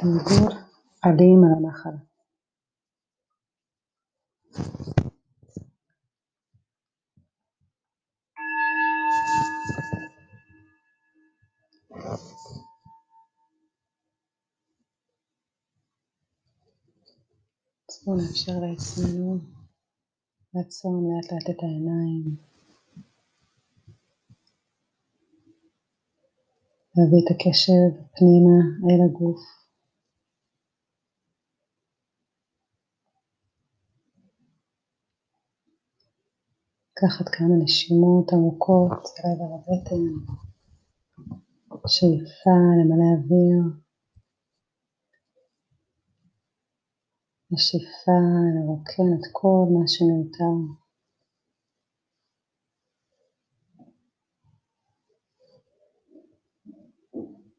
תרגול עלים על הנחל בואו נאפשר לעצמנו לעצום לאט לאט את העיניים, להביא את הקשב פנימה אל הגוף. לקחת כמה נשימות עמוקות לעבר הבטן, שאיפה למלא אוויר, נשיפה לרוקן את כל מה שמיותר.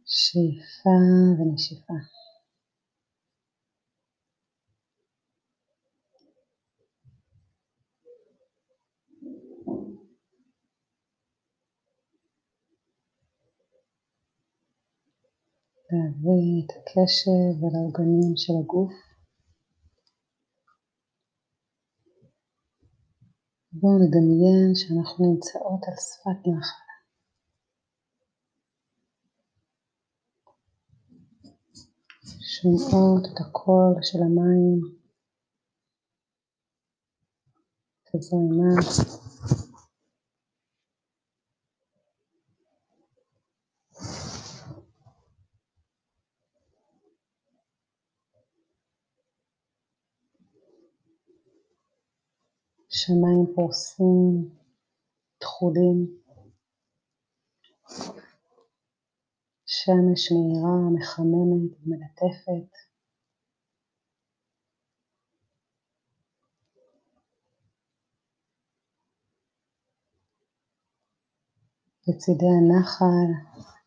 שאיפה ונשיפה. להביא את הקשב אל העוגנים של הגוף. בואו נדמיין שאנחנו נמצאות על שפת נחל. שומעות את הקול של המים, את שמיים פורסים, תכולים, שמש מהירה, מחממת ומלטפת. בצידי הנחל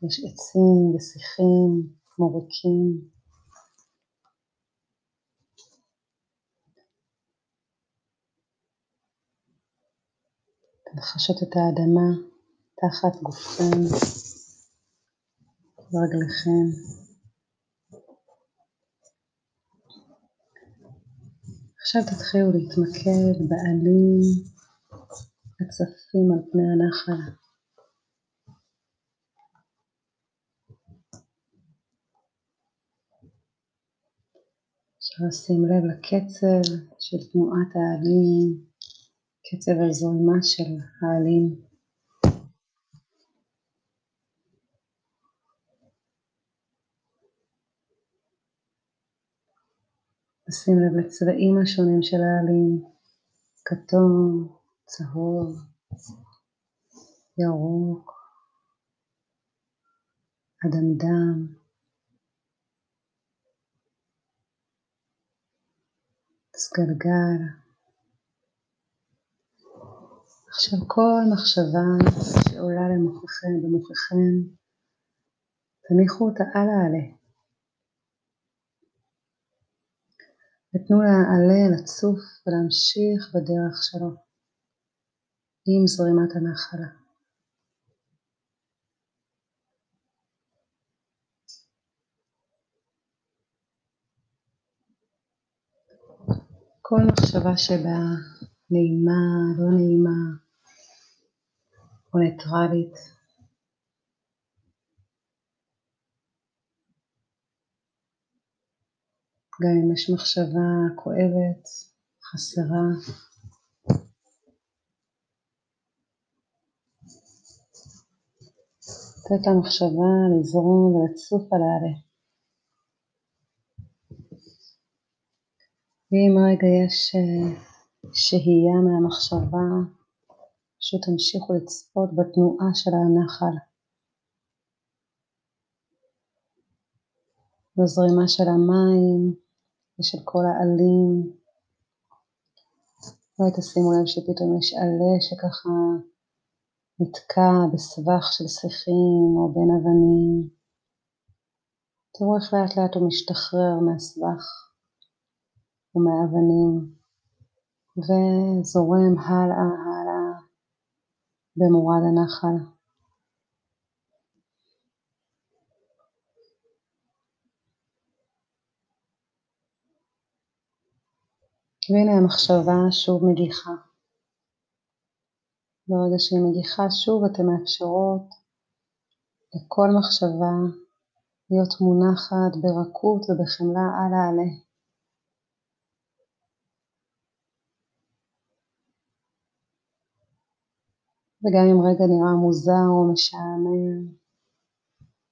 יש עצים ושיחים, מוריקים. לחשות את האדמה תחת גופכם ורגליכם. עכשיו תתחילו להתמקד בעלים הצפים על פני הנחל. אפשר לשים לב לקצב של תנועת העלים קצב הזרימה של העלים. נשים לב לצבעים השונים של העלים, כתום, צהוב, ירוק, אדמדם, סגלגל. עכשיו כל מחשבה שעולה למוחכם, במוחכם, תניחו אותה על העלה. ותנו לעלה לצוף ולהמשיך בדרך שלו עם זרימת הנחלה. כל מחשבה שבה נעימה, לא נעימה, או ניטרלית. גם אם יש מחשבה כואבת, חסרה. לתת למחשבה לזרום ולצוף על העלה. ואם רגע יש אה, שהייה מהמחשבה, פשוט תמשיכו לצפות בתנועה של הנחל, בזרימה של המים ושל כל העלים. אולי תשימו לב שפתאום יש עלה שככה נתקע בסבך של שיחים או בין אבנים. תראו איך לאט לאט הוא משתחרר מהסבך ומהאבנים וזורם הלאה במורד הנחל. והנה המחשבה שוב מגיחה. ברגע שהיא מגיחה שוב אתן מאפשרות לכל מחשבה להיות מונחת ברכות ובחמלה על העלה. וגם אם רגע נראה מוזר או משעמם,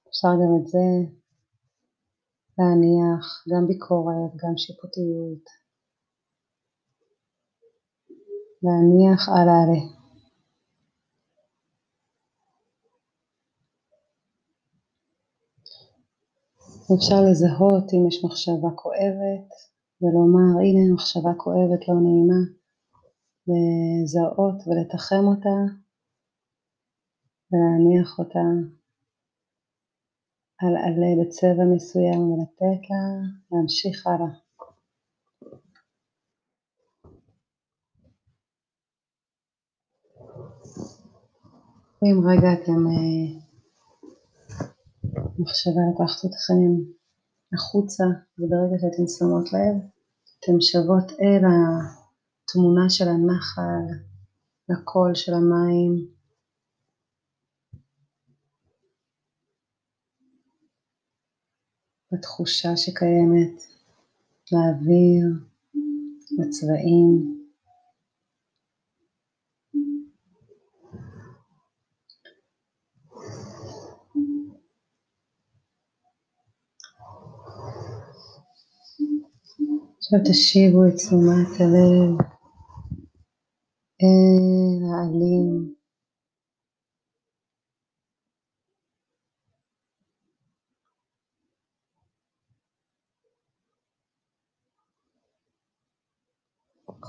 אפשר גם את זה להניח, גם ביקורת, גם שיפוטיות. להניח על העלה. אפשר לזהות אם יש מחשבה כואבת ולומר הנה מחשבה כואבת לא נעימה לזהות ולתחם אותה ולהניח אותה על עלה בצבע מסוים ולתת לה להמשיך הלאה. אם רגע אתם אה, מחשבה לקחת אתכם החוצה, וברגע שאתן שמות לב, אתן שוות אל התמונה של הנחל, לקול של המים. בתחושה שקיימת, לאוויר, לצבעים. עכשיו תשיבו את תשומת הלב אל העלים.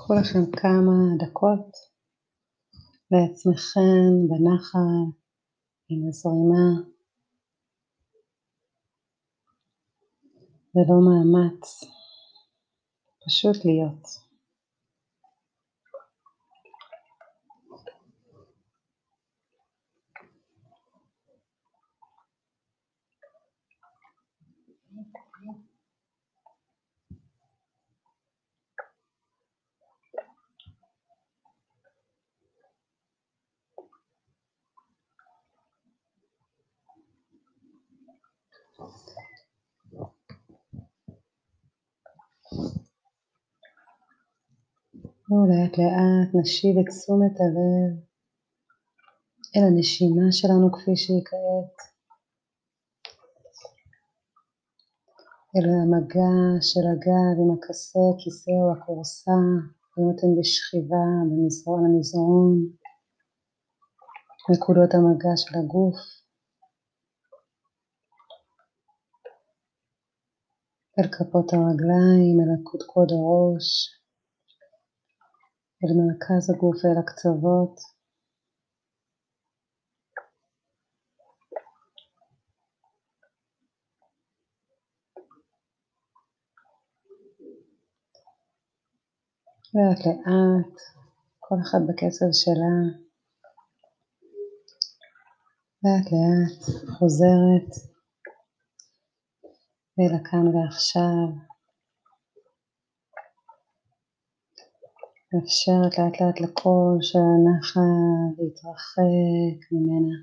קחו לכם כמה דקות לעצמכם בנחל עם הזרימה ללא מאמץ. פשוט להיות. לאט לאט נשיב את תשומת הלב אל הנשימה שלנו כפי שהיא כעת, אל המגע של הגב עם הכסה, כיסא או הכורסה, אם אתם בשכיבה במזרון המזרון, נקודות המגע של הגוף. אל כפות הרגליים, אל הקודקוד הראש, אל מרכז הגוף ואל הקצוות. לאט לאט, כל אחד בקצב שלה, לאט לאט חוזרת אל הכאן ועכשיו. מאפשרת לאט לאט לקול של הנחל להתרחק ממנה.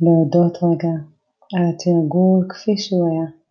להודות רגע על התרגול כפי שהוא היה.